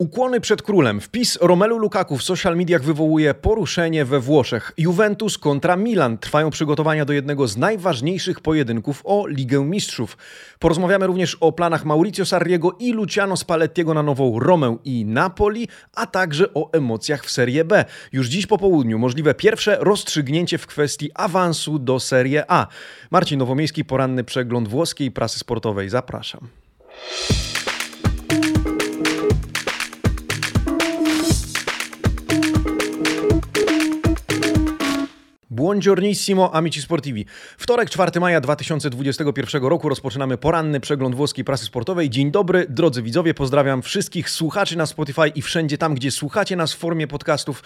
Ukłony przed królem. Wpis Romelu Lukaku w social mediach wywołuje poruszenie we Włoszech. Juventus kontra Milan. Trwają przygotowania do jednego z najważniejszych pojedynków o Ligę Mistrzów. Porozmawiamy również o planach Mauricio Sarriego i Luciano Spallettiego na nową Romę i Napoli, a także o emocjach w Serie B. Już dziś po południu możliwe pierwsze rozstrzygnięcie w kwestii awansu do Serie A. Marcin Nowomiejski, poranny przegląd włoskiej prasy sportowej. Zapraszam. Buongiornissimo, amici sportivi. Wtorek, 4 maja 2021 roku rozpoczynamy poranny przegląd włoskiej prasy sportowej. Dzień dobry, drodzy widzowie, pozdrawiam wszystkich słuchaczy na Spotify i wszędzie tam, gdzie słuchacie nas w formie podcastów.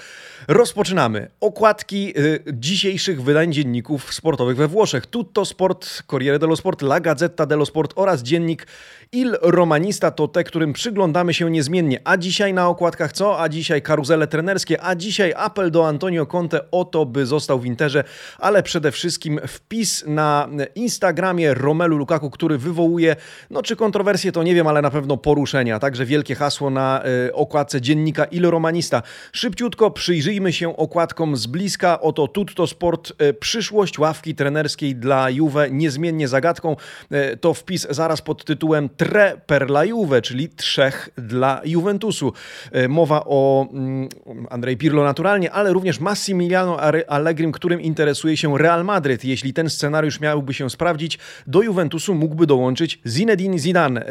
Rozpoczynamy okładki y, dzisiejszych wydań dzienników sportowych we Włoszech. Tutto Sport, Corriere dello Sport, La Gazzetta dello Sport oraz dziennik Il Romanista to te, którym przyglądamy się niezmiennie. A dzisiaj na okładkach co? A dzisiaj karuzele trenerskie, a dzisiaj apel do Antonio Conte o to, by został w Interze, ale przede wszystkim wpis na Instagramie Romelu Lukaku, który wywołuje, no czy kontrowersje to nie wiem, ale na pewno poruszenia. Także wielkie hasło na y, okładce dziennika Il Romanista. Szybciutko przyjrzyjmy się okładkom z bliska. Oto Tutto Sport, y, przyszłość ławki trenerskiej dla Juve niezmiennie zagadką. Y, to wpis zaraz pod tytułem Tre per la Juve, czyli trzech dla Juventusu. Mowa o mm, Andrej Pirlo naturalnie, ale również Massimiliano Allegrim, którym interesuje się Real Madryt. Jeśli ten scenariusz miałby się sprawdzić, do Juventusu mógłby dołączyć Zinedine Zidane.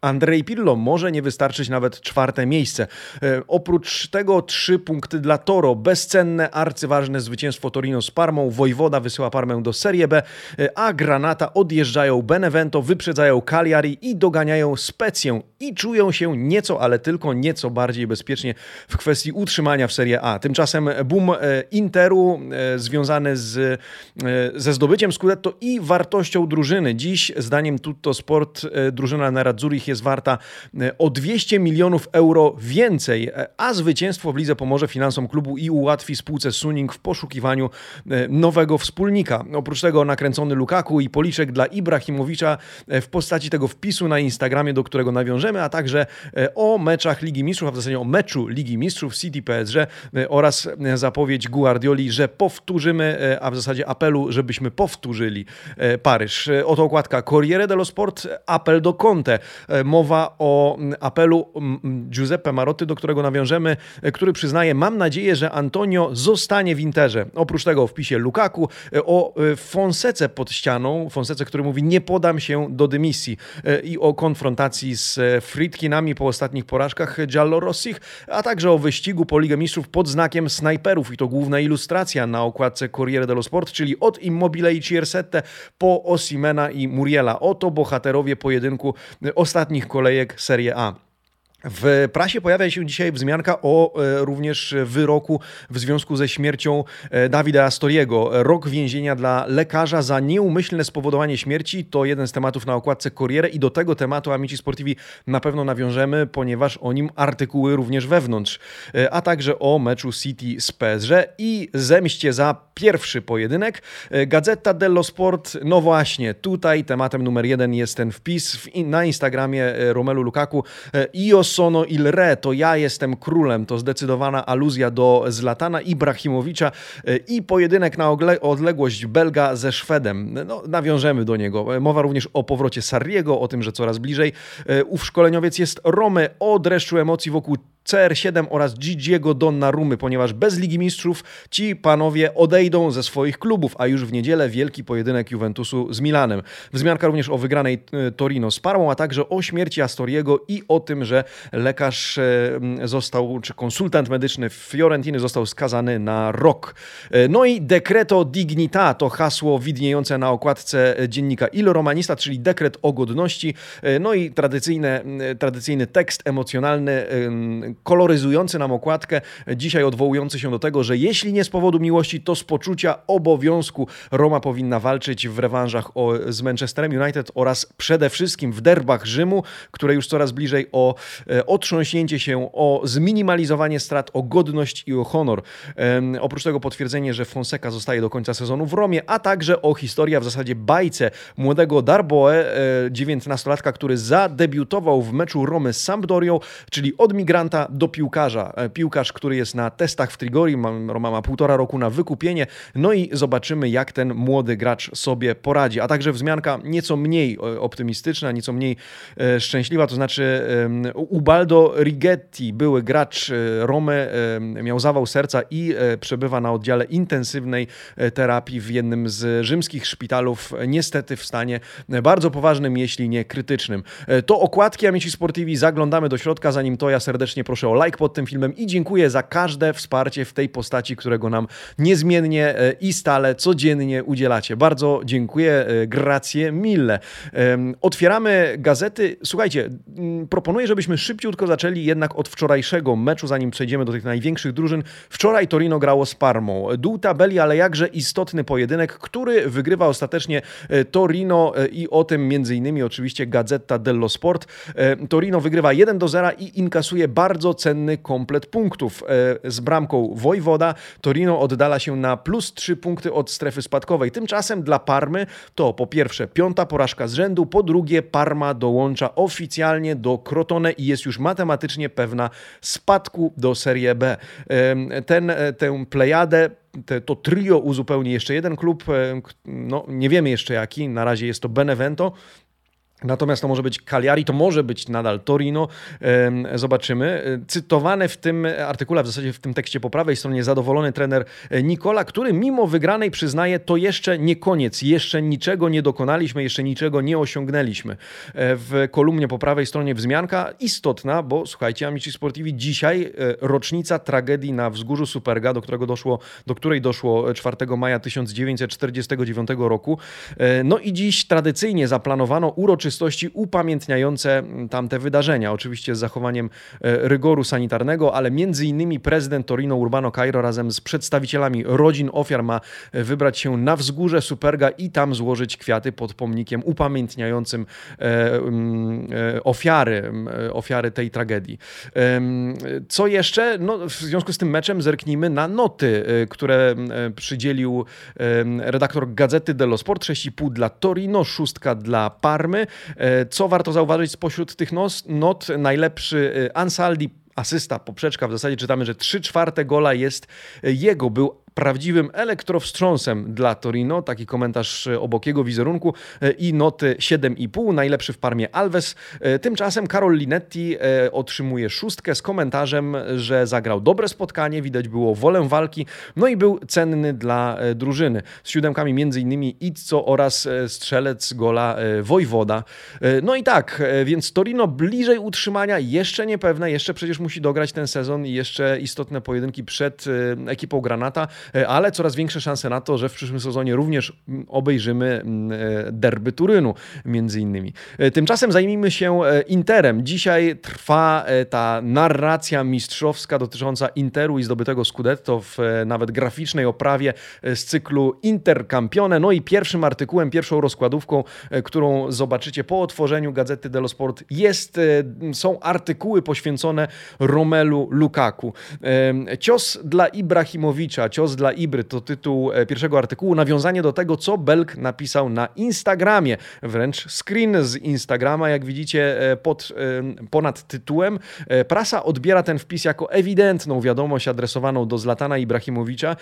Andrzej Pirlo może nie wystarczyć nawet czwarte miejsce. E, oprócz tego trzy punkty dla Toro. Bezcenne, arcyważne zwycięstwo Torino z Parmą. Wojwoda wysyła Parmę do Serie B, e, a Granata odjeżdżają Benevento, wyprzedzają Cagliari i doganiają Specję i czują się nieco, ale tylko nieco bardziej bezpiecznie w kwestii utrzymania w Serie A. Tymczasem boom e, Interu związany z, ze zdobyciem Scudetto i wartością drużyny. Dziś, zdaniem Tutto Sport, drużyna Jest warta e, o 200 milionów euro więcej, e, a zwycięstwo w lidze pomoże finansom klubu i ułatwi spółce Suning w poszukiwaniu e, nowego wspólnika. Oprócz tego nakręcony Lukaku i policzek dla Ibrahimowicza w postaci tego wpisu na Instagramie, do którego nawiążemy, a także o meczach Ligi Mistrzów, a w zasadzie o meczu Ligi Mistrzów City PSG oraz zapowiedź Guardioli, że powtórzymy, a w zasadzie apelu, żebyśmy powtórzyli Paryż. Oto okładka Corriere dello Sport, apel do Conte. Mowa o mm, apelu mm, mm, Giuseppe Maroty, do którego nawiążemy, e, który przyznaje, mam nadzieję, że Antonio zostanie w Interze. Oprócz tego w wpisie Lukaku e, o e, Fonsece pod ścianą, Fonsece, który mówi nie podam się do dymisji i o konfrontacji z Fritkinami po ostatnich porażkach Giallorossich, a także o wyścigu po Ligę Mistrzów pod znakiem snajperów i to główna ilustracja na okładce Corriere dello Sport, czyli od Immobile i Ciersette po Osimena i Muriela. Oto bohaterowie pojedynku ostatnich ostatnich kolejek Serie A. W prasie pojawia się dzisiaj wzmianka o e, również wyroku w związku ze śmiercią e, Dawida Astoriego. Rok więzienia dla lekarza za nieumyślne spowodowanie śmierci to jeden z tematów na okładce Corriere i do tego tematu Amici Sportivi na pewno nawiążemy, ponieważ o nim artykuły również wewnątrz, e, a także o meczu City z PSG i zemście za pierwszy pojedynek. Gazeta dello Sport, no właśnie, tutaj tematem numer jeden jest ten wpis na Instagramie Romelu Lukaku i o sono il re, to ja jestem królem, to zdecydowana aluzja do Zlatana Ibrahimowicza e, i pojedynek na odległość Belga ze Szwedem. No, nawiążemy do niego. E, mowa również o powrocie Sarriego, o tym, że coraz bliżej. E, ów szkoleniowiec jest Rome o dreszczu emocji wokół CR7 oraz Gigiego Donnarumy, ponieważ bez Ligi Mistrzów ci panowie odejdą ze swoich klubów, a już w niedzielę wielki pojedynek Juventusu z Milanem. Wzmianka również o wygranej Torino z Parmą, a także o śmierci Astoriego i o tym, że lekarz e, został, czy konsultant medyczny Fiorentiny został skazany na rok. E, no i Decreto Dignita to hasło widniejące na okładce dziennika Il Romanista, czyli dekret o godności. No i tradycyjny, tradycyjny tekst emocjonalny koloryzujący nam okładkę, dzisiaj odwołujący się do tego, że jeśli nie z powodu miłości, to z poczucia obowiązku Roma powinna walczyć w rewanżach o, z Manchesterem United oraz przede wszystkim w derbach Rzymu, które już coraz bliżej o e, otrząśnięcie się, o zminimalizowanie strat, o godność i o honor. oprócz tego potwierdzenie, że Fonseca zostaje do końca sezonu w Romie, a także o historię, w zasadzie bajce młodego Darboe, e, 19-latka, który zadebiutował w meczu Romy z Sampdorią, czyli od migranta do piłkarza. Piłkarz, który jest na testach w Trigori, Roma ma półtora roku na wykupienie, no i zobaczymy, jak ten młody gracz sobie poradzi. A także wzmianka nieco mniej optymistyczna, nieco mniej szczęśliwa, to znaczy Ubaldo Rigetti, były gracz Romy, miał zawał serca i przebywa na oddziale intensywnej terapii w jednym z rzymskich szpitalów, niestety w stanie bardzo poważnym, jeśli nie krytycznym. To okładki Amici Sportivi, zaglądamy do środka, zanim to ja serdecznie proszę o like pod tym filmem i dziękuję za każde wsparcie w tej postaci, którego nam niezmiennie e, i stale, codziennie udzielacie. Bardzo dziękuję, e, grazie mille. Otwieramy gazety. Słuchajcie, proponuję, żebyśmy szybciutko zaczęli jednak od wczorajszego meczu, zanim przejdziemy do tych największych drużyn. Wczoraj Torino grało z Parmą. Dół tabeli, ale jakże istotny pojedynek, który wygrywa ostatecznie e, Torino i o tym między innymi oczywiście Gazeta dello Sport. Torino wygrywa 1 do 0 i inkasuje bardzo cenny komplet punktów. E, z bramką Wojwoda Torino oddala się na plus 3 punkty od strefy spadkowej. Tymczasem dla Parmy to po pierwsze piąta porażka z rzędu, po drugie Parma dołącza oficjalnie do Crotone i jest już matematycznie pewna spadku do Serie B. Ten, e, tę plejadę te, to trio uzupełni jeszcze jeden klub, e, no nie wiemy jeszcze jaki, na razie jest to Benevento, Natomiast to może być Cagliari, to może być nadal Torino. Zobaczymy. Cytowane w tym artykule, w zasadzie w tym tekście po prawej stronie, zadowolony trener Nikola, który mimo wygranej przyznaje, to jeszcze nie koniec, jeszcze niczego nie dokonaliśmy, jeszcze niczego nie osiągnęliśmy. E, w kolumnie po prawej stronie wzmianka istotna, bo słuchajcie, Amici Sportivi, dzisiaj e, rocznica tragedii na wzgórzu Superga, do, którego doszło, do której doszło 4 maja 1949 roku. E, no i dziś tradycyjnie zaplanowano uroczystość uroczystości upamiętniające tamte wydarzenia. Oczywiście z zachowaniem e, rygoru sanitarnego, ale między innymi prezydent Torino Urbano Cairo razem z przedstawicielami rodzin ofiar ma e, wybrać się na wzgórze Superga i tam złożyć kwiaty pod pomnikiem upamiętniającym e, mm, ofiary, ofiary tej tragedii. Co jeszcze? No, w związku z tym meczem zerknijmy na noty, które przydzielił redaktor Gazety dello Sport. 6,5 dla Torino, szóstka dla Parmy, co warto zauważyć spośród tych not? Najlepszy e, Ansaldi asysta, poprzeczka. W zasadzie czytamy, że 3 czwarte gola jest jego. Był prawdziwym elektrowstrząsem dla Torino. Taki komentarz e, obok jego wizerunku e, i noty 7,5. Najlepszy w Parmie Alves. E, tymczasem Karol Linetti otrzymuje szóstkę z komentarzem, że zagrał dobre spotkanie, widać było wolę walki, no i był cenny dla drużyny. Z siódemkami m.in. Itzo oraz strzelec gola Wojwoda. No i tak, więc Torino bliżej utrzymania, jeszcze niepewne, jeszcze przecież musi dograć ten sezon i jeszcze istotne pojedynki przed ekipą Granata. E, ale coraz większe szanse na to, że w przyszłym sezonie również mm, obejrzymy mm, e, derby Turynu między innymi. E, tymczasem zajmijmy się Interem. Dzisiaj trwa ta narracja mistrzowska dotycząca Interu i zdobytego Scudetto w nawet graficznej oprawie z cyklu Intercampione. No i pierwszym artykułem, pierwszą rozkładówką, którą zobaczycie po otworzeniu Gazety dello Sport jest, są artykuły poświęcone Romelu Lukaku. Cios dla Ibrahimowicza, cios dla Ibry to tytuł e, pierwszego artykułu, nawiązanie do tego, co Belk napisał na Instagramie. Wręcz screen z Instagrama, jak widzicie, e, pod, e, ponad tytułem. Prasa odbiera ten wpis jako ewidentną wiadomość adresowaną do Zlatana Ibrahimowicza.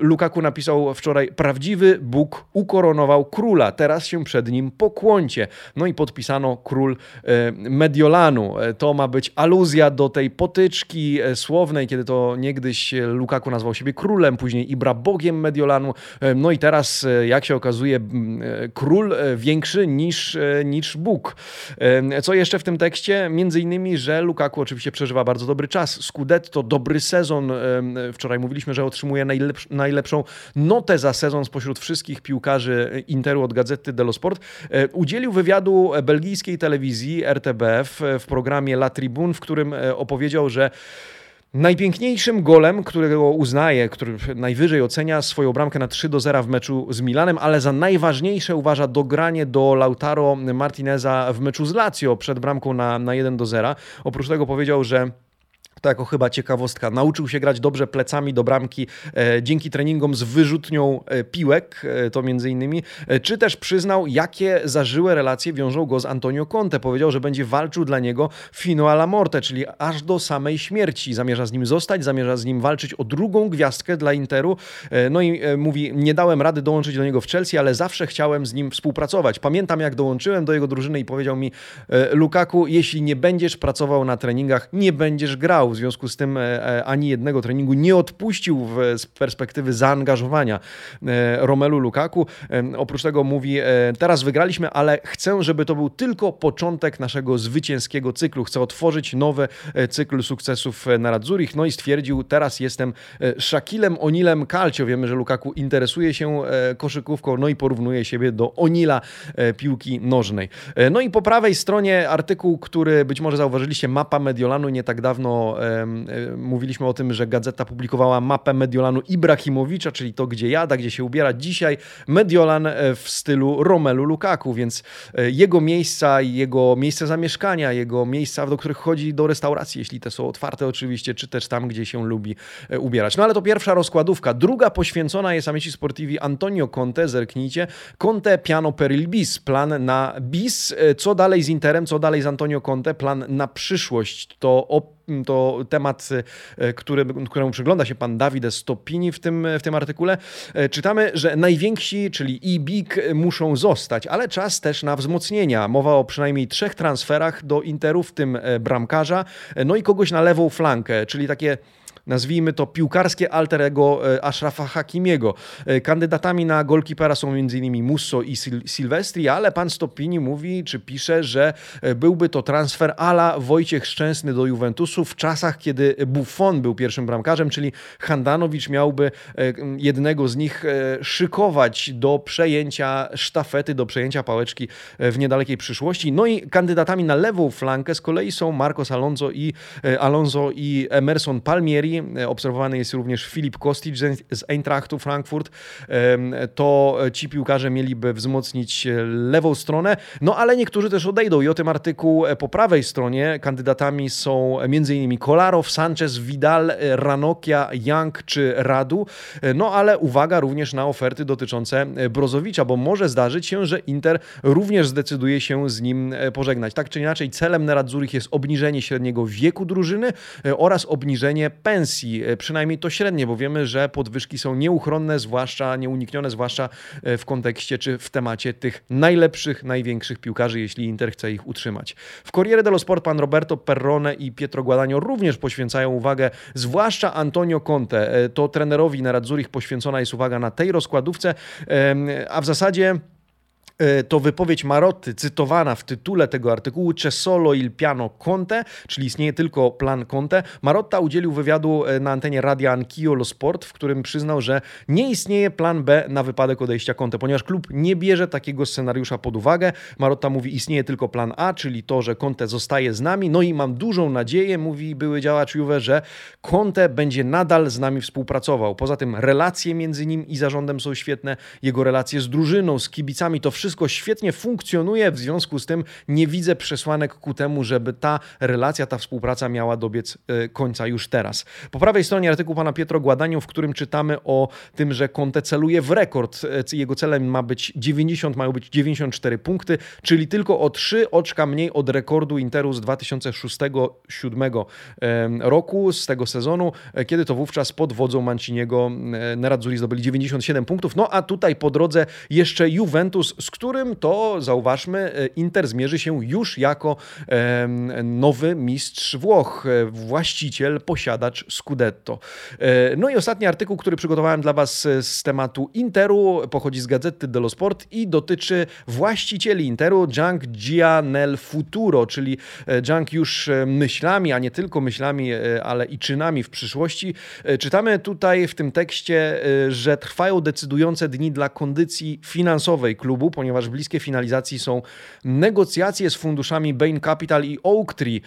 Lukaku napisał wczoraj: Prawdziwy Bóg ukoronował króla, teraz się przed nim pokłoncie. No i podpisano król Mediolanu. To ma być aluzja do tej potyczki słownej, kiedy to niegdyś Lukaku nazwał siebie królem królem, później Ibra bogiem Mediolanu. E, no i teraz, e, jak się okazuje, e, król większy niż, niż Bóg. Co jeszcze w tym tekście? Między innymi, że Lukaku oczywiście przeżywa bardzo dobry czas. Scudetto, dobry sezon. Wczoraj mówiliśmy, że otrzymuje najlepsz, najlepszą notę za sezon spośród wszystkich piłkarzy Interu od Gazety dello Sport. Udzielił wywiadu belgijskiej telewizji RTBF w programie La Tribune, w którym opowiedział, że Najpiękniejszym golem, którego uznaje, który najwyżej ocenia swoją bramkę na 3 do 0 w meczu z Milanem, ale za najważniejsze uważa dogranie do Lautaro Martineza w meczu z Lazio przed bramką na, na 1 do 0. Oprócz tego powiedział, że to jako chyba ciekawostka, nauczył się grać dobrze plecami do bramki e, dzięki treningom z wyrzutnią e, piłek, e, to między innymi, czy też przyznał, jakie zażyłe relacje wiążą go z Antonio Conte. Powiedział, że będzie walczył dla niego fino alla morte, czyli aż do samej śmierci. Zamierza z nim zostać, zamierza z nim walczyć o drugą gwiazdkę dla Interu. No i mówi, nie dałem rady dołączyć do niego w Chelsea, ale zawsze chciałem z nim współpracować. Pamiętam, jak dołączyłem do jego drużyny i powiedział mi, Lukaku, jeśli nie będziesz pracował na treningach, nie będziesz grał w związku z tym e, e, ani jednego treningu nie odpuścił w, z perspektywy zaangażowania e, Romelu Lukaku. Oprócz tego mówi, teraz wygraliśmy, ale chcę, żeby to był tylko początek naszego zwycięskiego cyklu. Chcę otworzyć nowy cykl sukcesów na Radzurich. No i stwierdził, teraz jestem Shakilem Onilem Calcio. Wiemy, że Lukaku interesuje się koszykówką, no i porównuje siebie do Onila piłki nożnej. No i po prawej stronie artykuł, który być może zauważyliście, mapa Mediolanu nie tak dawno mówiliśmy o tym, że gazeta publikowała mapę Mediolanu Ibrahimowicza, czyli to, gdzie jada, gdzie się ubiera. Dzisiaj Mediolan e, w stylu Romelu Lukaku, więc e, jego miejsca, jego miejsce zamieszkania, jego miejsca, do których chodzi do restauracji, jeśli te są otwarte oczywiście, czy też tam, gdzie się lubi ubierać. No ale to pierwsza rozkładówka. Druga poświęcona jest Amici Sportivi Antonio Conte, zerknijcie. Conte piano per il bis, plan na bis. Co dalej z Interem, co dalej z Antonio Conte, plan na przyszłość. To o to temat, e, który, któremu przygląda się pan Dawid Stopini w tym, w tym artykule. E, czytamy, że najwięksi, czyli i big, muszą zostać, ale czas też na wzmocnienia. Mowa o przynajmniej trzech transferach do Interu, w tym e, bramkarza, no i kogoś na lewą flankę, czyli takie nazwijmy to piłkarskie alter ego e, Ashrafa Hakimiego. E, kandydatami na golkipera są m.in. Musso i Sil Silvestri, ale pan Stopini mówi, czy pisze, że e, byłby to transfer ala Wojciech Szczęsny do Juventusu w czasach, kiedy Buffon był pierwszym bramkarzem, czyli Handanowicz miałby jednego z nich szykować do przejęcia sztafety, do przejęcia pałeczki w niedalekiej przyszłości. No i kandydatami na lewą flankę z kolei są Marcos Alonso i, Alonso i Emerson Palmieri, obserwowany jest również Filip Kostic z Eintrachtu Frankfurt. To ci piłkarze mieliby wzmocnić lewą stronę, no ale niektórzy też odejdą i o tym artykuł po prawej stronie kandydatami są m.in. Kolarow, Sanchez, Vidal, Ranokia, Young czy Radu. No ale uwaga również na oferty dotyczące Brozowicza, bo może zdarzyć się, że Inter również zdecyduje się z nim pożegnać. Tak czy inaczej celem Neradzurich jest obniżenie średniego wieku drużyny oraz obniżenie pensji pensji, e, przynajmniej to średnie, bo wiemy, że podwyżki są nieuchronne, zwłaszcza nieuniknione, zwłaszcza e, w kontekście czy w temacie tych najlepszych, największych piłkarzy, jeśli Inter chce ich utrzymać. W Corriere dello Sport pan Roberto Perrone i Pietro Guadagno również poświęcają uwagę, zwłaszcza Antonio Conte. E, to trenerowi na Radzurich poświęcona jest uwaga na tej rozkładówce, a w zasadzie to wypowiedź Marotty cytowana w tytule tego artykułu C'è solo il piano Conte, czyli istnieje tylko plan Conte. Marotta udzielił wywiadu e, na antenie Radia Anch'io Lo Sport, w którym przyznał, że nie istnieje plan B na wypadek odejścia Conte, ponieważ klub nie bierze takiego scenariusza pod uwagę. Marotta mówi, istnieje tylko plan A, czyli to, że Conte zostaje z nami. No i mam dużą nadzieję, mówi były działacz Juve, że Conte będzie nadal z nami współpracował. Poza tym relacje między nim i zarządem są świetne, jego relacje z drużyną, z kibicami, to wszystko wszystko świetnie funkcjonuje, w związku z tym nie widzę przesłanek ku temu, żeby ta relacja, ta współpraca miała dobiec e, końca już teraz. Po prawej stronie artykuł pana Pietro Gładaniu, w którym czytamy o tym, że Conte celuje w rekord. E, jego celem ma być 90, mają być 94 punkty, czyli tylko o 3 oczka mniej od rekordu Interu z 2006-2007 roku, z tego sezonu, e, kiedy to wówczas pod wodzą Manciniego Nerazzurri zdobyli 97 punktów. No a tutaj po drodze jeszcze Juventus, z którym to, zauważmy, e, Inter zmierzy się już jako nowy mistrz Włoch, e, właściciel, posiadacz Scudetto. E, no i ostatni artykuł, który przygotowałem dla Was z tematu Interu, pochodzi z gazety dello Sport i dotyczy właścicieli Interu, Junk Gia nel futuro, czyli Junk już myślami, a nie tylko myślami, ale i czynami w przyszłości. Czytamy tutaj w tym tekście, że trwają decydujące dni dla kondycji finansowej klubu, ponieważ ponieważ bliskie finalizacji są negocjacje z funduszami Bain Capital i Oaktree.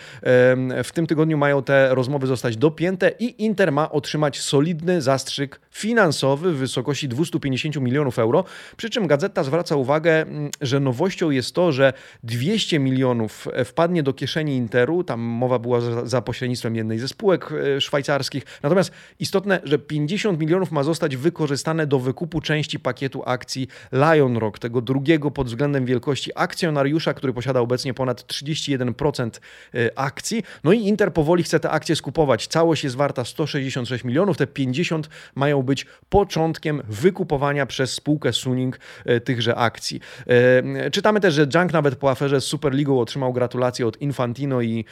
W tym tygodniu mają te rozmowy zostać dopięte i Inter ma otrzymać solidny zastrzyk finansowy w wysokości 250 milionów euro. Przy czym gazeta zwraca uwagę, mm, że nowością jest to, że 200 milionów wpadnie do kieszeni Interu. Tam mowa była za, za pośrednictwem jednej ze spółek e, szwajcarskich. Natomiast istotne, że 50 milionów ma zostać wykorzystane do wykupu części pakietu akcji Lion Rock, tego drugiego pod względem wielkości akcjonariusza, który posiada obecnie ponad 31% e, akcji. No i Inter powoli chce te akcje skupować. Całość jest warta 166 milionów, te 50 mają być początkiem wykupowania przez spółkę Suning e, tychże akcji. Czytamy też, że Junk nawet po aferze z Superligą otrzymał gratulacje od Infantino i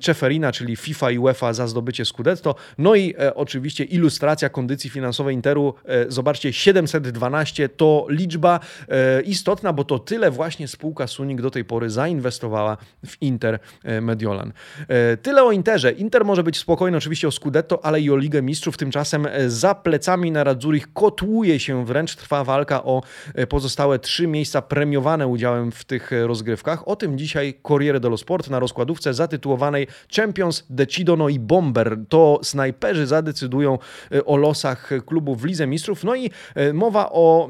Ceferina, czyli FIFA i UEFA za zdobycie Scudetto. No i oczywiście ilustracja kondycji finansowej Interu. Zobaczcie, 712 to liczba e, istotna, bo to tyle właśnie spółka Suning do tej pory zainwestowała w Inter e, Mediolan. E, tyle o Interze. Inter może być spokojny oczywiście o Scudetto, ale i o Ligę Mistrzów. Tymczasem za plecami na Radzurich kotłuje się wręcz, trwa walka o pozostałe trzy miejsca premiowane udziałem w tych rozgrywkach. O tym dzisiaj Corriere dello Sport na rozkładówce zatytułowanej Champions Decidono i Bomber. To snajperzy zadecydują o losach klubów w Lidze Mistrzów. No i mowa o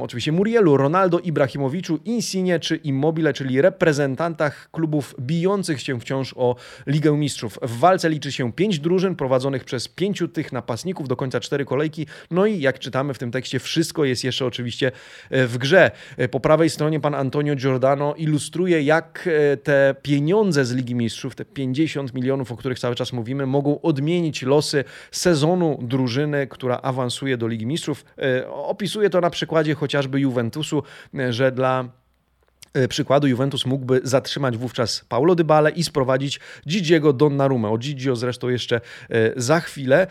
oczywiście Murielu, Ronaldo, Ibrahimowiczu, Insigne czy Immobile, czyli reprezentantach klubów bijących się wciąż o Ligę Mistrzów. W walce liczy się pięć drużyn prowadzonych przez pięciu tych napastników, do końca cztery kolejki. No i jak czytamy w tym tekście, wszystko jest jeszcze oczywiście e, w grze. E, po prawej stronie pan Antonio Giordano ilustruje, jak e, te pieniądze z Ligi Mistrzów, te 50 milionów, o których cały czas mówimy, mogą odmienić losy sezonu drużyny, która awansuje do Ligi Mistrzów. Opisuje to na przykładzie chociażby Juventusu, że dla E, przykładu Juventus mógłby zatrzymać wówczas Paulo Dybale i sprowadzić Gigiego Donnarumę. O Gigio zresztą jeszcze e, za chwilę.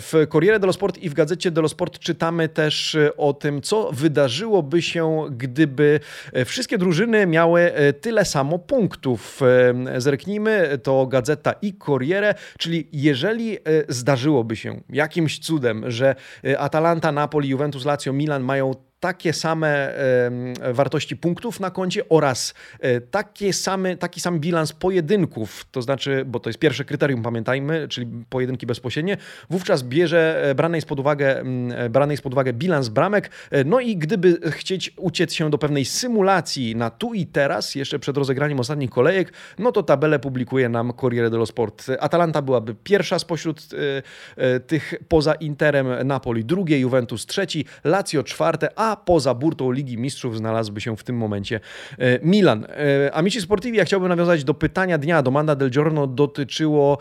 W Corriere dello Sport i w gazecie dello Sport czytamy też e, o tym, co wydarzyłoby się, gdyby wszystkie drużyny miały tyle samo punktów. Zerknijmy, to gazeta i Corriere, czyli jeżeli zdarzyłoby się jakimś cudem, że Atalanta, Napoli, Juventus, Lazio, Milan mają takie same wartości punktów na koncie oraz e, takie same, taki sam bilans pojedynków, to znaczy, bo to jest pierwsze kryterium, pamiętajmy, czyli pojedynki bezpośrednie, wówczas bierze e, brany pod uwagę, e, brany pod uwagę bilans bramek, no i gdyby chcieć uciec się do pewnej symulacji na tu i teraz, jeszcze przed rozegraniem ostatnich kolejek, no to tabelę publikuje nam Corriere dello Sport. Atalanta byłaby pierwsza spośród tych poza Interem, Napoli drugie, Juventus trzeci, Lazio czwarte, a poza burtą Ligi Mistrzów znalazłby się w tym momencie e, Milan. E, Amici Sportivi, ja chciałbym nawiązać do pytania dnia. Domanda del Giorno dotyczyło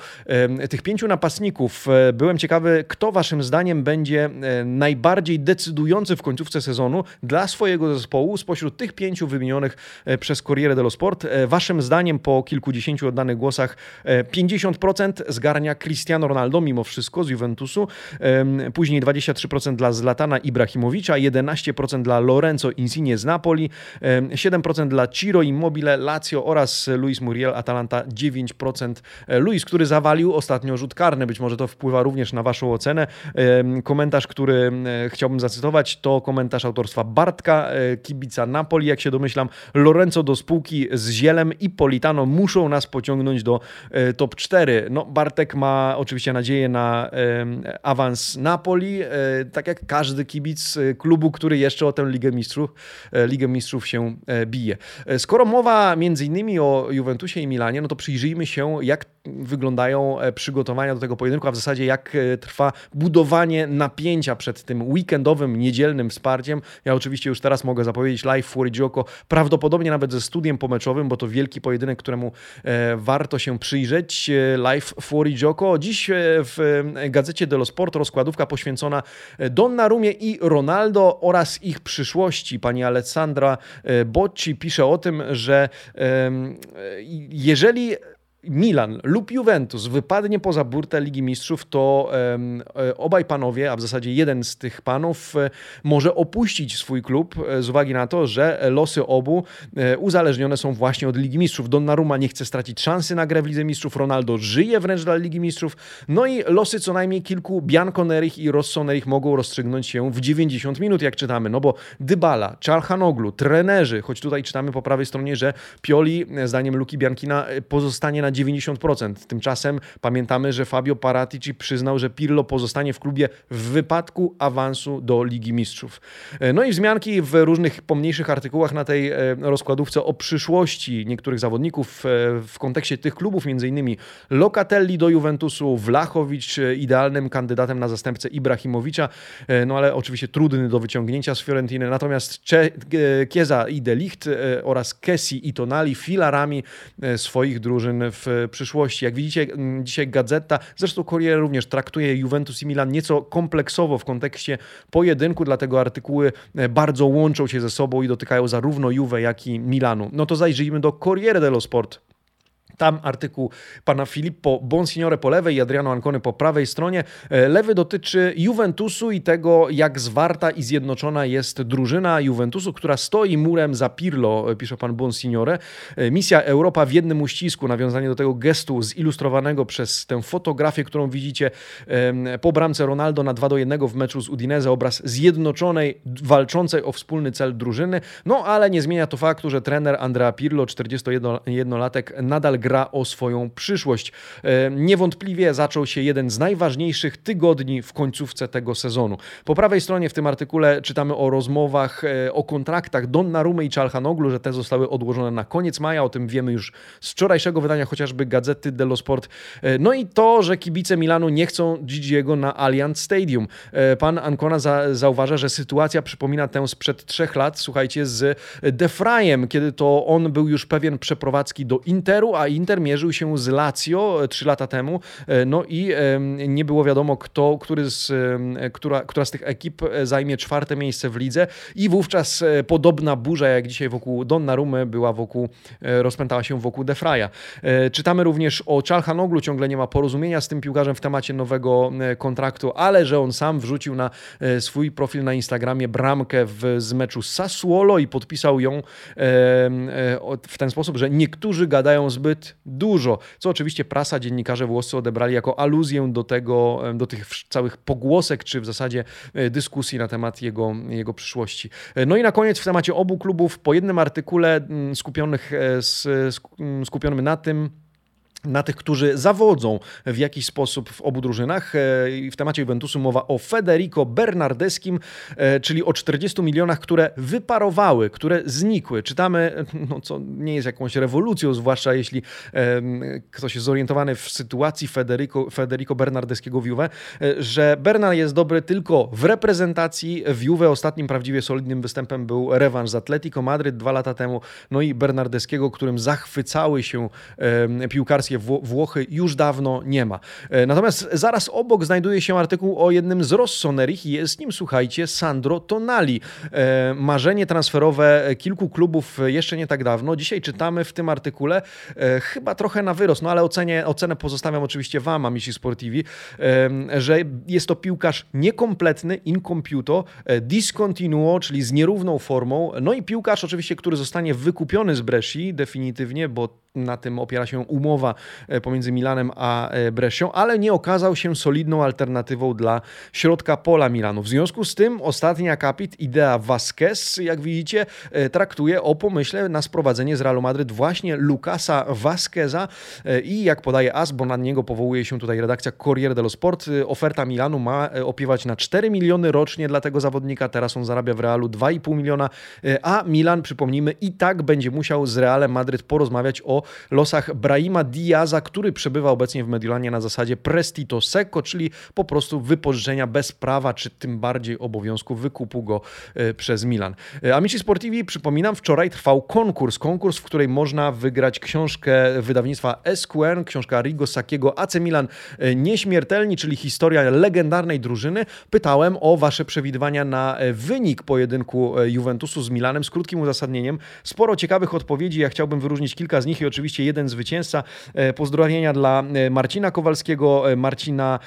tych pięciu napastników. E, byłem ciekawy, kto waszym zdaniem będzie najbardziej decydujący w końcówce sezonu dla swojego zespołu spośród tych pięciu wymienionych przez Corriere dello Sport. Waszym zdaniem po kilkudziesięciu oddanych głosach 50% zgarnia Cristiano Ronaldo mimo wszystko z Juventusu, później 23% dla Zlatana Ibrahimowicza, 11% 7% dla Lorenzo Insigne z Napoli, 7% dla Ciro Immobile, Lazio oraz Luis Muriel, Atalanta 9%. E, Luis, który zawalił ostatnio rzut karny, być może to wpływa również na Waszą ocenę. Komentarz, który e, chciałbym zacytować, to komentarz autorstwa Bartka, e, kibica Napoli, jak się domyślam. Lorenzo do spółki z Zielem i Politano muszą nas pociągnąć do top 4. No, Bartek ma oczywiście nadzieję na awans Napoli, tak jak każdy kibic klubu, który jeszcze o tę Ligę Mistrzów, e, Ligę Mistrzów się e, bije. E, skoro mowa między innymi o Juventusie i Milanie, no to przyjrzyjmy się, jak wyglądają przygotowania do tego pojedynku, a w zasadzie jak trwa budowanie napięcia przed tym weekendowym, niedzielnym wsparciem. Ja oczywiście już teraz mogę zapowiedzieć live Fury Gioco, prawdopodobnie nawet ze studiem pomeczowym, bo to wielki pojedynek, któremu warto się przyjrzeć. Live Fury Gioco. Dziś w gazecie dello Sport rozkładówka poświęcona Donnarumie i Ronaldo oraz ich przyszłości. Pani Alessandra e, Bocci pisze o tym, że jeżeli Milan lub Juventus wypadnie poza burtę Ligi Mistrzów, to e, obaj panowie, a w zasadzie jeden z tych panów, e, może opuścić swój klub e, z uwagi na to, że losy obu uzależnione są właśnie od Ligi Mistrzów. Donnarumma nie chce stracić szansy na grę w Lidze Mistrzów, Ronaldo żyje wręcz dla Ligi Mistrzów, no i losy co najmniej kilku Bianconerich i Rossonerich mogą rozstrzygnąć się w 90 minut, jak czytamy, no bo Dybala, Czalhanoglu, trenerzy, choć tutaj czytamy po prawej stronie, że Pioli, zdaniem Luki Biankina, pozostanie na 90%. Tymczasem pamiętamy, że Fabio Paratici przyznał, że Pirlo pozostanie w klubie w wypadku awansu do Ligi Mistrzów. E, no i wzmianki w różnych pomniejszych artykułach na tej e, rozkładówce o przyszłości niektórych zawodników e, w kontekście tych klubów, m.in. Locatelli do Juventusu, Wlachowicz idealnym kandydatem na zastępcę Ibrahimowicza, no ale oczywiście trudny do wyciągnięcia z Fiorentiny. Natomiast Kieza i Delicht oraz Kessi i Tonali filarami swoich drużyn w przyszłości. Jak widzicie, mm, dzisiaj Gazeta, zresztą Corriere również traktuje Juventus i Milan nieco kompleksowo w kontekście pojedynku, dlatego artykuły e, bardzo łączą się ze sobą i dotykają zarówno Juve, jak i Milanu. No to zajrzyjmy do Corriere dello Sport. Tam artykuł pana Filippo Bonsignore po lewej i Adriano Ancony po prawej stronie. E, lewy dotyczy Juventusu i tego, jak zwarta i zjednoczona jest drużyna Juventusu, która stoi murem za Pirlo, e, pisze pan Bonsignore. E, misja Europa w jednym uścisku, nawiązanie do tego gestu zilustrowanego przez tę fotografię, którą widzicie po bramce Ronaldo na 2 do 1 w meczu z Udinese, obraz zjednoczonej, walczącej o wspólny cel drużyny. No ale nie zmienia to faktu, że trener Andrea Pirlo, 41-latek, nadal gra gra o swoją przyszłość. E, niewątpliwie zaczął się jeden z najważniejszych tygodni w końcówce tego sezonu. Po prawej stronie w tym artykule czytamy o rozmowach, e, o kontraktach Donnarumy i Czalhanoglu, że te zostały odłożone na koniec maja. O tym wiemy już z wczorajszego wydania chociażby Gazety dello Sport. E, no i to, że kibice Milanu nie chcą Gigiego na Allianz Stadium. Pan Ancona za, zauważa, że sytuacja przypomina tę sprzed trzech lat, słuchajcie, z Defrajem, kiedy to on był już pewien przeprowadzki do Interu, a Inter mierzył się z Lazio e, trzy lata temu, e, no i nie było wiadomo, kto, który z, która, która z tych ekip e, zajmie czwarte miejsce w lidze i wówczas podobna burza jak dzisiaj wokół Donnarumy była wokół, rozpętała się wokół Defraja. Czytamy również o Czalhanoglu, ciągle nie ma porozumienia z tym piłkarzem w temacie nowego kontraktu, ale że on sam wrzucił na swój profil na Instagramie bramkę w, z meczu Sassuolo i podpisał ją w ten sposób, że niektórzy gadają zbyt dużo, co oczywiście prasa, dziennikarze włoscy odebrali jako aluzję do tego, do tych całych pogłosek, czy w zasadzie e, dyskusji na temat jego, jego przyszłości. E, no i na koniec w temacie obu klubów po jednym artykule mm, skupionych, e, mm, skupionym na tym, na tych, którzy zawodzą w jakiś sposób w obu drużynach. E, w temacie Juventusu mowa o Federico Bernardeskim, e, czyli o 40 milionach, które wyparowały, które znikły. Czytamy, no, co nie jest jakąś rewolucją, zwłaszcza jeśli ktoś jest zorientowany w sytuacji Federico, Federico Bernardeskiego w Juve, e, że Bernard jest dobry tylko w reprezentacji. W Juve ostatnim prawdziwie solidnym występem był rewanż z Atletico Madryt dwa lata temu, no i Bernardeskiego, którym zachwycały się piłkarskie Włochy już dawno nie ma. E, natomiast zaraz obok znajduje się artykuł o jednym z Rossonerich i jest nim, słuchajcie, Sandro Tonali. E, marzenie transferowe kilku klubów jeszcze nie tak dawno. Dzisiaj czytamy w tym artykule e, chyba trochę na wyrost, no ale ocenię, ocenę pozostawiam oczywiście Wam, Amici Sportivi, że jest to piłkarz niekompletny, incompiuto, discontinuo, czyli z nierówną formą, no i piłkarz oczywiście, który zostanie wykupiony z Bresci definitywnie, bo na tym opiera się umowa pomiędzy Milanem a e, Brescią, ale nie okazał się solidną alternatywą dla środka pola Milanu. W związku z tym ostatni akapit, idea Vasquez, jak widzicie, e, traktuje o pomyśle na sprowadzenie z Realu Madryt właśnie Lucasa Vasqueza i jak podaje AS, bo na niego powołuje się tutaj redakcja Corriere dello Sport, oferta Milanu ma opiewać na 4 miliony rocznie dla tego zawodnika, teraz on zarabia w Realu 2,5 miliona, a Milan, przypomnijmy, i tak będzie musiał z Realem Madryt porozmawiać o losach Brahima Diaza, który przebywa obecnie w Mediolanie na zasadzie prestito secco, czyli po prostu wypożyczenia bez prawa, czy tym bardziej obowiązku wykupu go e, przez Milan. E, Amici Sportivi, przypominam, wczoraj trwał konkurs, konkurs, w której można wygrać książkę wydawnictwa SQN, książka Rigo Sakiego AC Milan e, Nieśmiertelni, czyli historia legendarnej drużyny. Pytałem o wasze przewidywania na wynik pojedynku Juventusu z Milanem z krótkim uzasadnieniem. Sporo ciekawych odpowiedzi, ja chciałbym wyróżnić kilka z nich i oczywiście jeden zwycięzca. Pozdrowienia dla Marcina Kowalskiego, Marcina,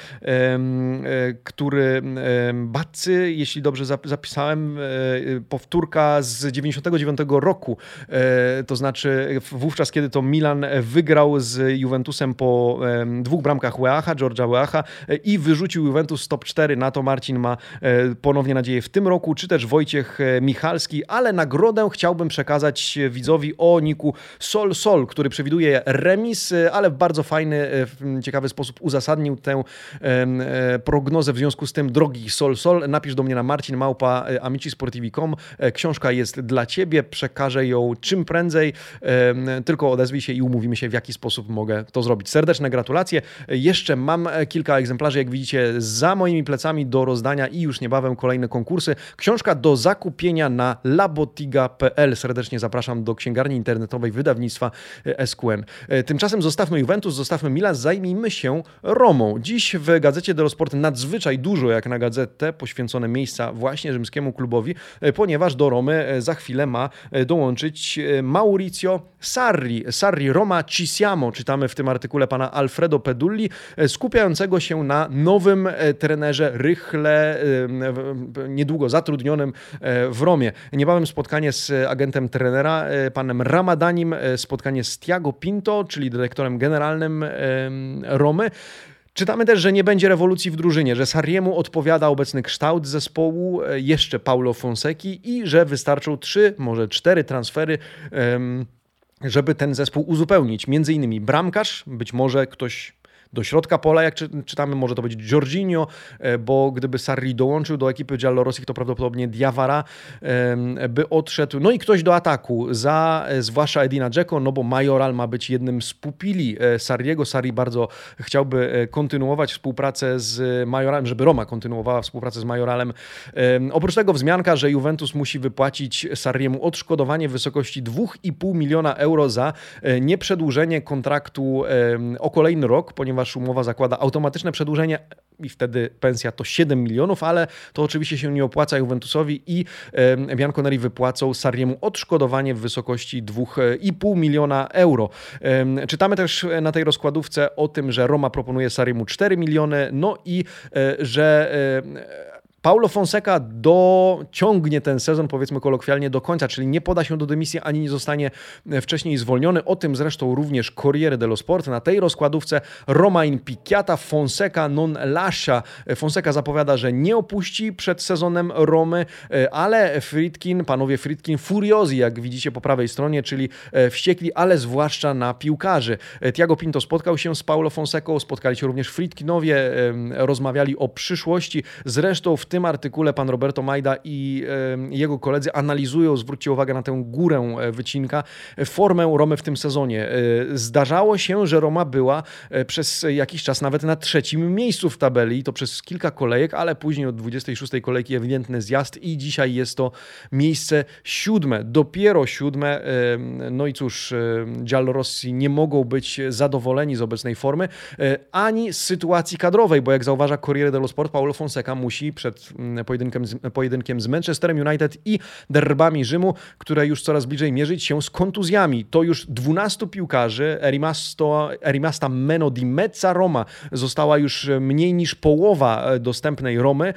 który Batcy, jeśli dobrze zapisałem, powtórka z 99 roku, to znaczy wówczas, kiedy to Milan wygrał z Juventusem po dwóch bramkach Weacha, Georgia Weacha i wyrzucił Juventus top 4. Na to Marcin ma ponownie nadzieję w tym roku, czy też Wojciech Michalski, ale nagrodę chciałbym przekazać widzowi o niku Sol Sol, który przewiduje remis, ale w bardzo fajny, ciekawy sposób uzasadnił tę prognozę. W związku z tym, drogi Sol Sol, napisz do mnie na Marcin Małpa amicisportivi.com. Książka jest dla Ciebie, przekażę ją czym prędzej, tylko odezwij się i umówimy się, w jaki sposób mogę to zrobić. Serdeczne gratulacje. Jeszcze mam kilka egzemplarzy, jak widzicie, za moimi plecami do rozdania i już niebawem kolejne konkursy. Książka do zakupienia na labotiga.pl. Serdecznie zapraszam do księgarni internetowej wydawnictwa SQN. Tymczasem zostawmy Juventus, zostawmy Milan, zajmijmy się Romą. Dziś w gazecie dello Sport nadzwyczaj dużo, jak na gazetę, poświęcone miejsca właśnie rzymskiemu klubowi, ponieważ do Romy za chwilę ma dołączyć Mauricio Sarri. Sarri Roma ci siamo, czytamy w tym artykule pana Alfredo Pedulli, skupiającego się na nowym trenerze, rychle, niedługo zatrudnionym w Romie. Niebawem spotkanie z agentem trenera, panem Ramadanim, spotkanie z Tiago Pinto, czyli dyrektorem generalnym Romy. Czytamy też, że nie będzie rewolucji w drużynie, że Sariemu odpowiada obecny kształt zespołu, e, jeszcze Paulo Fonseki i że wystarczą trzy, może cztery transfery. żeby ten zespół uzupełnić. Między innymi bramkarz, być może ktoś do środka pola, jak czytamy, może to być Jorginho, e, bo gdyby Sarri dołączył do ekipy Giallorossi, to prawdopodobnie Diawara by odszedł. No i ktoś do ataku, za e, zwłaszcza Edina Dzeko, no bo Majoral ma być jednym z pupili e, Sarriego. Sarri bardzo chciałby kontynuować współpracę z Majoralem, żeby Roma kontynuowała współpracę z Majoralem. Oprócz tego wzmianka, że Juventus musi wypłacić Sarriemu odszkodowanie w wysokości 2,5 miliona euro za nieprzedłużenie kontraktu o kolejny rok, ponieważ ponieważ umowa zakłada automatyczne przedłużenie i wtedy pensja to 7 milionów, ale to oczywiście się nie opłaca Juventusowi i Bianconeri wypłacą Sariemu odszkodowanie w wysokości 2,5 miliona euro. Czytamy też na tej rozkładówce o tym, że Roma proponuje Sariemu 4 miliony, no i e, że Paulo Fonseca dociągnie ten sezon, powiedzmy kolokwialnie, do końca, czyli nie poda się do dymisji ani nie zostanie wcześniej zwolniony. O tym zresztą również Corriere dello Sport. Na tej rozkładówce Romain Picchiata, Fonseca non lascia. Fonseca zapowiada, że nie opuści przed sezonem Romy, ale Fritkin, panowie Fritkin, furiozi, jak widzicie po prawej stronie, czyli wściekli, ale zwłaszcza na piłkarzy. Tiago Pinto spotkał się z Paulo Fonsecą, spotkali się również Fritkinowie, rozmawiali o przyszłości. Zresztą w tym artykule pan Roberto Majda i jego koledzy analizują, zwróćcie uwagę na tę górę e, wycinka, e, formę Romy w tym sezonie. E, zdarzało się, że Roma była przez jakiś czas nawet na trzecim miejscu w tabeli, to przez kilka kolejek, ale później od 26 kolejki ewidentny zjazd i dzisiaj jest to miejsce siódme, dopiero siódme. No i cóż, Giallorossi nie mogą być zadowoleni z obecnej formy, ani z sytuacji kadrowej, bo jak zauważa Corriere dello Sport, Paulo Fonseca musi przed Mm, pojedynkiem z, pojedynkiem z Manchesterem United i derbami Rzymu, które już coraz bliżej mierzyć się z kontuzjami. To już 12 piłkarzy, Erimasta Meno di Mezza Roma została już mniej niż połowa e, dostępnej Romy.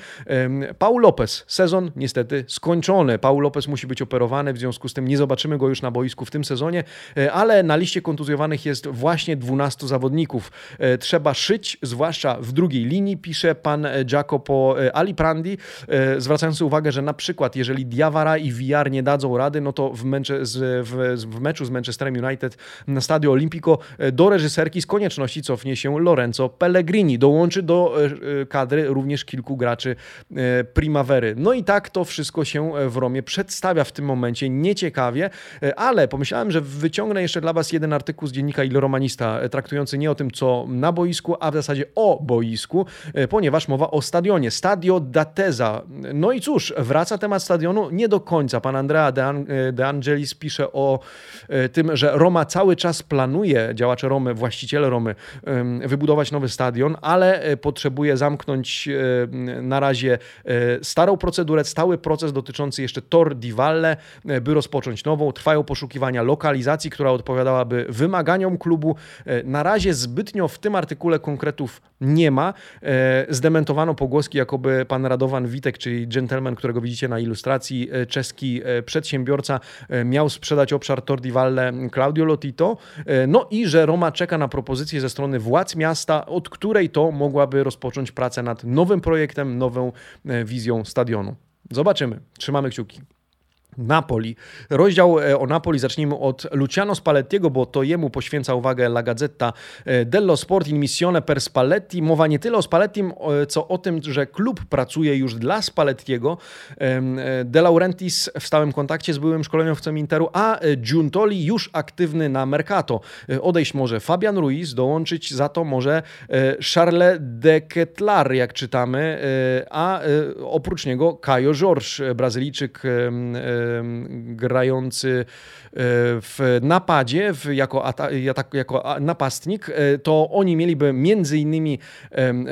Paul Lopez, sezon niestety skończony. Paul Lopez musi być operowany, w związku z tym nie zobaczymy go już na boisku w tym sezonie, e, ale na liście kontuzjowanych jest właśnie 12 zawodników. E, trzeba szyć, zwłaszcza w drugiej linii, pisze pan Jacopo Ali Prandi, e, zwracając uwagę, że na przykład jeżeli Diawara i VR nie dadzą rady, no to w, w, w meczu z Manchesterem United na Stadio Olimpico e, do reżyserki z konieczności cofnie się Lorenzo Pellegrini. Dołączy do e, kadry również kilku graczy Primavery. No i tak to wszystko się w Romie przedstawia w tym momencie nieciekawie, ale pomyślałem, że wyciągnę jeszcze dla Was jeden artykuł z dziennika Il Romanista, traktujący nie o tym, co na boisku, a w zasadzie o boisku, ponieważ mowa o stadionie. Stadio da Gateza. No i cóż, wraca temat stadionu nie do końca. Pan Andrea De, Angelis pisze o tym, że Roma cały czas planuje, działacze Romy, właściciele Romy, wybudować nowy stadion, ale potrzebuje zamknąć na razie starą procedurę, stały proces dotyczący jeszcze Tor di Valle, by rozpocząć nową. Trwają poszukiwania lokalizacji, która odpowiadałaby wymaganiom klubu. Na razie zbytnio w tym artykule konkretów nie ma. Zdementowano pogłoski, jakoby pan Radovan Witek, czyli gentleman, którego widzicie na ilustracji, e, czeski e, przedsiębiorca, e, miał sprzedać obszar Tordi Valle Claudio Lotito. No i że Roma czeka na propozycję ze strony władz miasta, od której to mogłaby rozpocząć pracę nad nowym projektem, nową wizją stadionu. Zobaczymy. Trzymamy kciuki. Napoli. Rozdział e, o Napoli zacznijmy od Luciano Spallettiego, bo to jemu poświęca uwagę La Gazzetta e, dello Sport in missione per Spalletti. Mowa nie tyle o Spallettim, co o tym, że klub pracuje już dla Spallettiego. E, De Laurentiis w stałym kontakcie z byłym szkoleniowcem Interu, a Giuntoli już aktywny na Mercato. Odejść może Fabian Ruiz, dołączyć za to może Charles de Ketlar, jak czytamy, a oprócz niego Caio Jorge, Brazylijczyk grający e, w napadzie jako, jako napastnik, e, to oni mieliby między innymi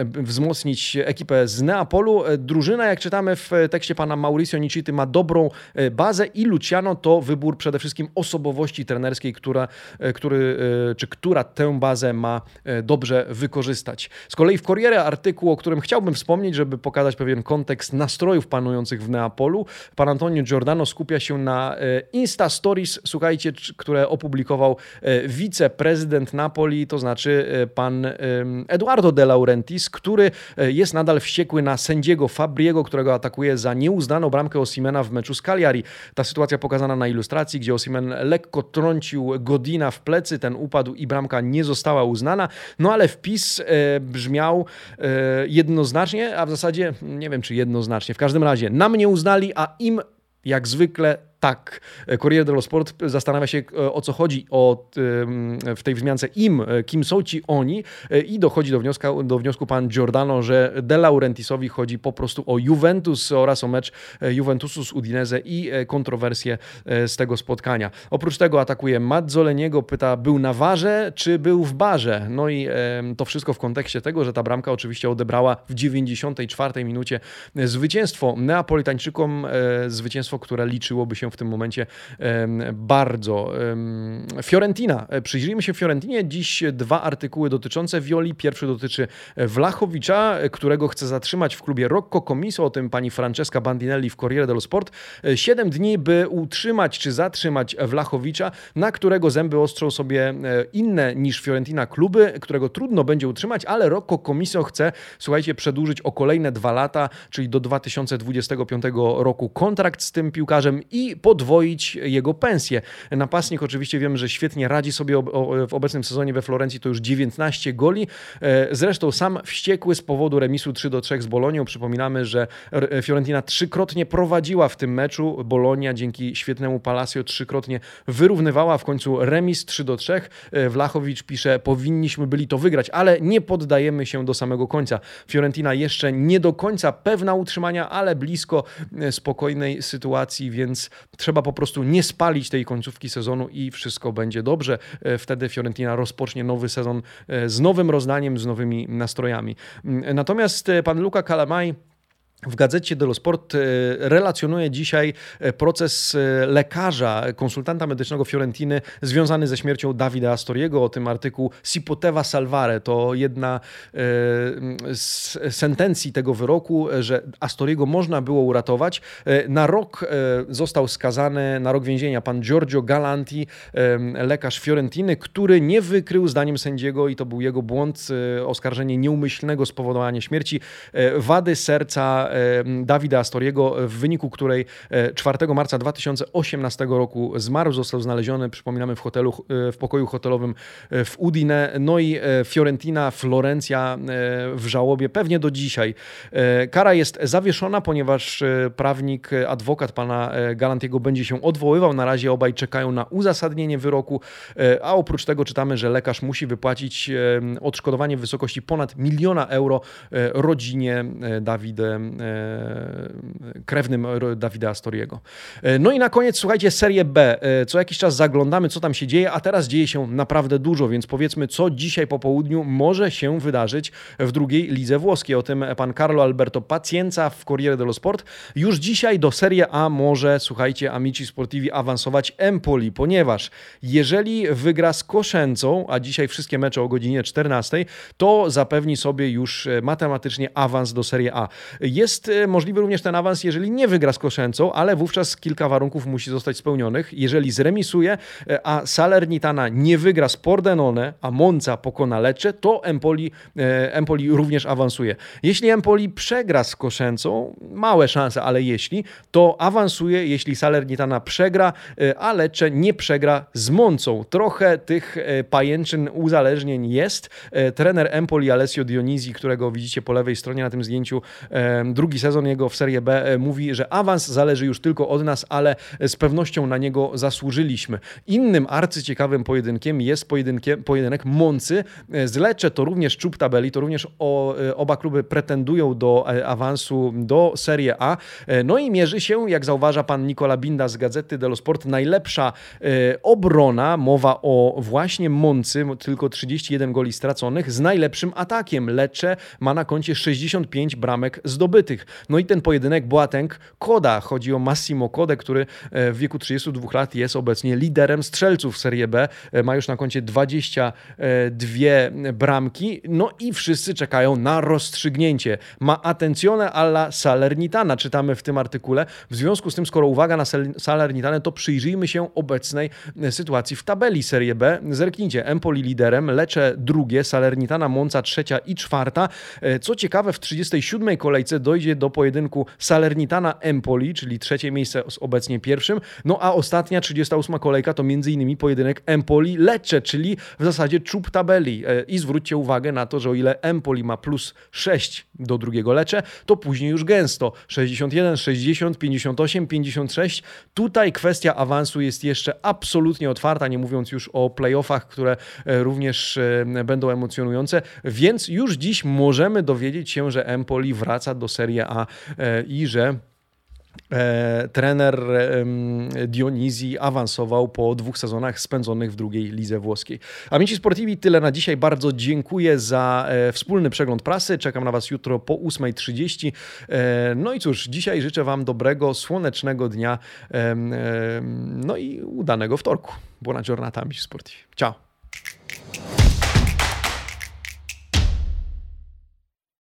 wzmocnić ekipę z Neapolu. E, drużyna, jak czytamy w tekście pana Mauricio Nicity, ma dobrą bazę i Luciano to wybór przede wszystkim osobowości trenerskiej, która, który, czy która tę bazę ma dobrze wykorzystać. Z kolei w Corriere artykuł, o którym chciałbym wspomnieć, żeby pokazać pewien kontekst nastrojów panujących w Neapolu, pan Antonio Giordano skupia się na e, Insta Stories, słuchajcie, które opublikował e, wiceprezydent Napoli, to znaczy e, pan Eduardo De Laurentiis, który jest nadal wściekły na sędziego Fabriego, którego atakuje za nieuznaną bramkę Osimena w meczu z Cagliari. Ta sytuacja pokazana na ilustracji, gdzie Osimen lekko trącił Godina w plecy, ten upadł i bramka nie została uznana, no ale wpis brzmiał jednoznacznie, a w zasadzie nie wiem czy jednoznacznie, w każdym razie nam nie uznali, a im jak zwykle tak. Corriere dello Sport zastanawia się, e, o co chodzi o, w tej wzmiance im, e, kim są ci oni e, i dochodzi do, wnioska, do wniosku pan Giordano, że De Laurentisowi chodzi po prostu o Juventus oraz o mecz Juventusu z Udinese i kontrowersje z tego spotkania. Oprócz tego atakuje Mazzoleniego, pyta, był na warze czy był w barze? No i to wszystko w kontekście tego, że ta bramka oczywiście odebrała w 94 minucie zwycięstwo Neapolitańczykom, zwycięstwo, które liczyłoby się w tym momencie bardzo. Fiorentina. Przyjrzyjmy się Fiorentinie. Dziś dwa artykuły dotyczące Violi. Pierwszy dotyczy Wlachowicza, którego chce zatrzymać w klubie Rocco Comiso. O tym pani Francesca Bandinelli w Corriere dello Sport. Siedem dni, by utrzymać czy zatrzymać Wlachowicza, na którego zęby ostrzą sobie e, inne niż Fiorentina kluby, którego trudno będzie utrzymać, ale Rocco Comiso chce, słuchajcie, przedłużyć o kolejne dwa lata, czyli do 2025 roku kontrakt z tym piłkarzem i podwoić jego pensję. Napastnik oczywiście wiem, że świetnie radzi sobie w obecnym sezonie we Florencji, to już 19 goli. E, zresztą sam wściekły z powodu remisu 3 do 3 z Bolonią. Przypominamy, że Fiorentina trzykrotnie prowadziła w tym meczu. Bolonia dzięki świetnemu Palacio trzykrotnie wyrównywała. W końcu remis 3 do 3. E, Wlachowicz pisze, powinniśmy byli to wygrać, ale nie poddajemy się do samego końca. Fiorentina jeszcze nie do końca pewna utrzymania, ale blisko e, spokojnej sytuacji, więc trzeba po prostu nie spalić tej końcówki sezonu i wszystko będzie dobrze. E, wtedy Fiorentina rozpocznie nowy sezon e, z nowym rozdaniem, z nowymi nastrojami. Mm, natomiast e, pan Luca Calamai w gazecie dello Sport relacjonuje dzisiaj proces lekarza, konsultanta medycznego Fiorentiny związany ze śmiercią Davida Astoriego. O tym artykuł Si poteva salvare to jedna z sentencji tego wyroku, że Astoriego można było uratować. Na rok został skazany na rok więzienia pan Giorgio Galanti, lekarz Fiorentiny, który nie wykrył zdaniem sędziego i to był jego błąd, oskarżenie nieumyślnego spowodowania śmierci, wady serca Dawida Astoriego, w wyniku której 4 e, marca 2018 roku zmarł. Został znaleziony, przypominamy, w, hotelu, e, w pokoju hotelowym e, w Udine. No i Fiorentina, Florencja w żałobie, pewnie do dzisiaj. Kara jest zawieszona, ponieważ prawnik, adwokat pana Galantiego będzie się odwoływał. Na razie obaj czekają na uzasadnienie wyroku, a oprócz tego czytamy, że lekarz musi wypłacić odszkodowanie w wysokości ponad miliona euro rodzinie Dawida krewnym Dawida Astoriego. No i na koniec, słuchajcie, Serię B. Co jakiś czas zaglądamy, co tam się dzieje, a teraz dzieje się naprawdę dużo, więc powiedzmy, co dzisiaj po południu może się wydarzyć w drugiej lidze włoskiej. O tym pan Carlo Alberto Pacienza w Corriere dello Sport. Już dzisiaj do Serie A może, słuchajcie, Amici Sportivi awansować Empoli, ponieważ jeżeli wygra z Koszęcą, a dzisiaj wszystkie mecze o godzinie 14, to zapewni sobie już e, matematycznie awans do Serie A. Jest e, możliwy również ten awans, jeżeli nie wygra z Koszęcą, ale wówczas kilka warunków musi zostać spełnionych. Jeżeli zremisuje, e, a Salernitana nie wygra z Pordenone, a Monza pokona Lecce, to Empoli, Empoli również awansuje. Jeśli Empoli przegra z Koszęcą, małe szanse, ale jeśli, to awansuje, jeśli Salernitana przegra, a Lecce nie przegra z Moncą. Trochę tych pajęczyn uzależnień jest. Trener Empoli Alessio Dionisi, którego widzicie po lewej stronie na tym zdjęciu, drugi sezon jego w Serie B, e, mówi, że awans zależy już tylko od nas, ale z pewnością na niego zasłużyliśmy. Innym arcyciekawym pojedynkiem jest pojedynkiem, pojedynek Moncy e, z Lecce, to również czub tabeli, to również o, e, oba kluby pretendują do awansu do Serie A. No i mierzy się, jak zauważa pan Nicola Binda z Gazety dello Sport, najlepsza obrona, mowa o właśnie Moncy, tylko 31 goli straconych, z najlepszym atakiem. Lecce ma na koncie 65 bramek zdobytych. No i ten pojedynek Boateng Koda. Chodzi o Massimo Kodę, który e, w wieku 32 lat jest obecnie liderem strzelców Serie B. E, ma już na koncie 22 bramki. No i wszyscy czekają na rozstrzygnięcie. Ma attenzione alla Salernitana, czytamy w tym artykule. W związku z tym, skoro uwaga na Salernitanę, to przyjrzyjmy się obecnej e, sytuacji w tabeli Serie B. Zerknijcie, Empoli liderem, Lecce drugie, Salernitana, Monza trzecia i czwarta. Co ciekawe, w 37 kolejce dojdzie do pojedynku Salernitana-Empoli, czyli trzecie miejsce z obecnie pierwszym. No a ostatnia, 38 kolejka to m.in. pojedynek Empoli-Lecce, czyli w zasadzie czub tabeli. E, I zwróćcie uwagę na to, że o ile Empoli ma plus 6 do drugiego Lecce, to później już gęsto 61, 60, 58, 56. Tutaj kwestia awansu jest jeszcze absolutnie otwarta, nie mówiąc już o playoffach, które e, również e, będą emocjonujące, więc już dziś możemy dowiedzieć się, że Empoli wraca do Serie A i że E, trener Dionizji awansował po dwóch sezonach spędzonych w drugiej lidze włoskiej. Amici Sportivi, tyle na dzisiaj. Bardzo dziękuję za e, wspólny przegląd prasy. Czekam na Was jutro po 8.30. E, no i cóż, dzisiaj życzę Wam dobrego, słonecznego dnia no i udanego wtorku. Buona giornata, Amici Sportivi. Ciao.